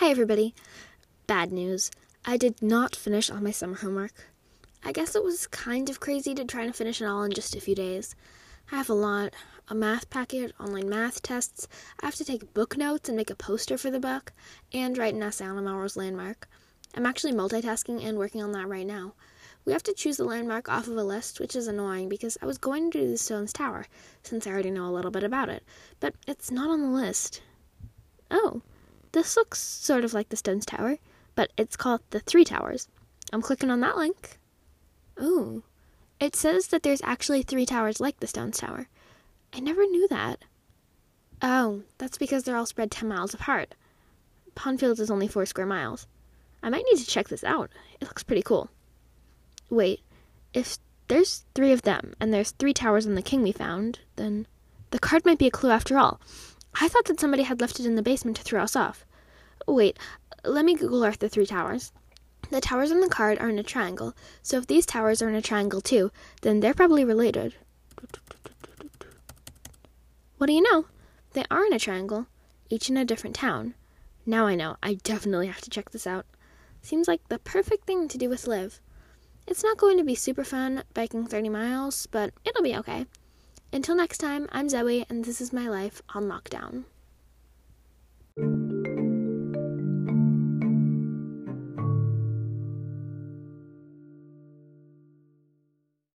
Hi, everybody. Bad news. I did not finish all my summer homework. I guess it was kind of crazy to try to finish it all in just a few days. I have a lot a math packet, online math tests, I have to take book notes and make a poster for the book, and write an essay on a Melrose landmark. I'm actually multitasking and working on that right now. We have to choose the landmark off of a list, which is annoying because I was going to do the Stones Tower, since I already know a little bit about it, but it's not on the list. Oh, this looks sort of like the Stones Tower, but it's called the Three Towers. I'm clicking on that link. Ooh, it says that there's actually three towers like the Stones Tower. I never knew that. Oh, that's because they're all spread 10 miles apart. Pondfields is only four square miles. I might need to check this out. It looks pretty cool. Wait, if there's three of them and there's three towers on the king we found, then the card might be a clue after all. I thought that somebody had left it in the basement to throw us off. Wait, let me Google Earth the three towers. The towers on the card are in a triangle, so if these towers are in a triangle too, then they're probably related. What do you know? They are in a triangle, each in a different town. Now I know. I definitely have to check this out. Seems like the perfect thing to do with Liv. It's not going to be super fun biking 30 miles, but it'll be okay. Until next time, I'm Zoe, and this is my life on lockdown.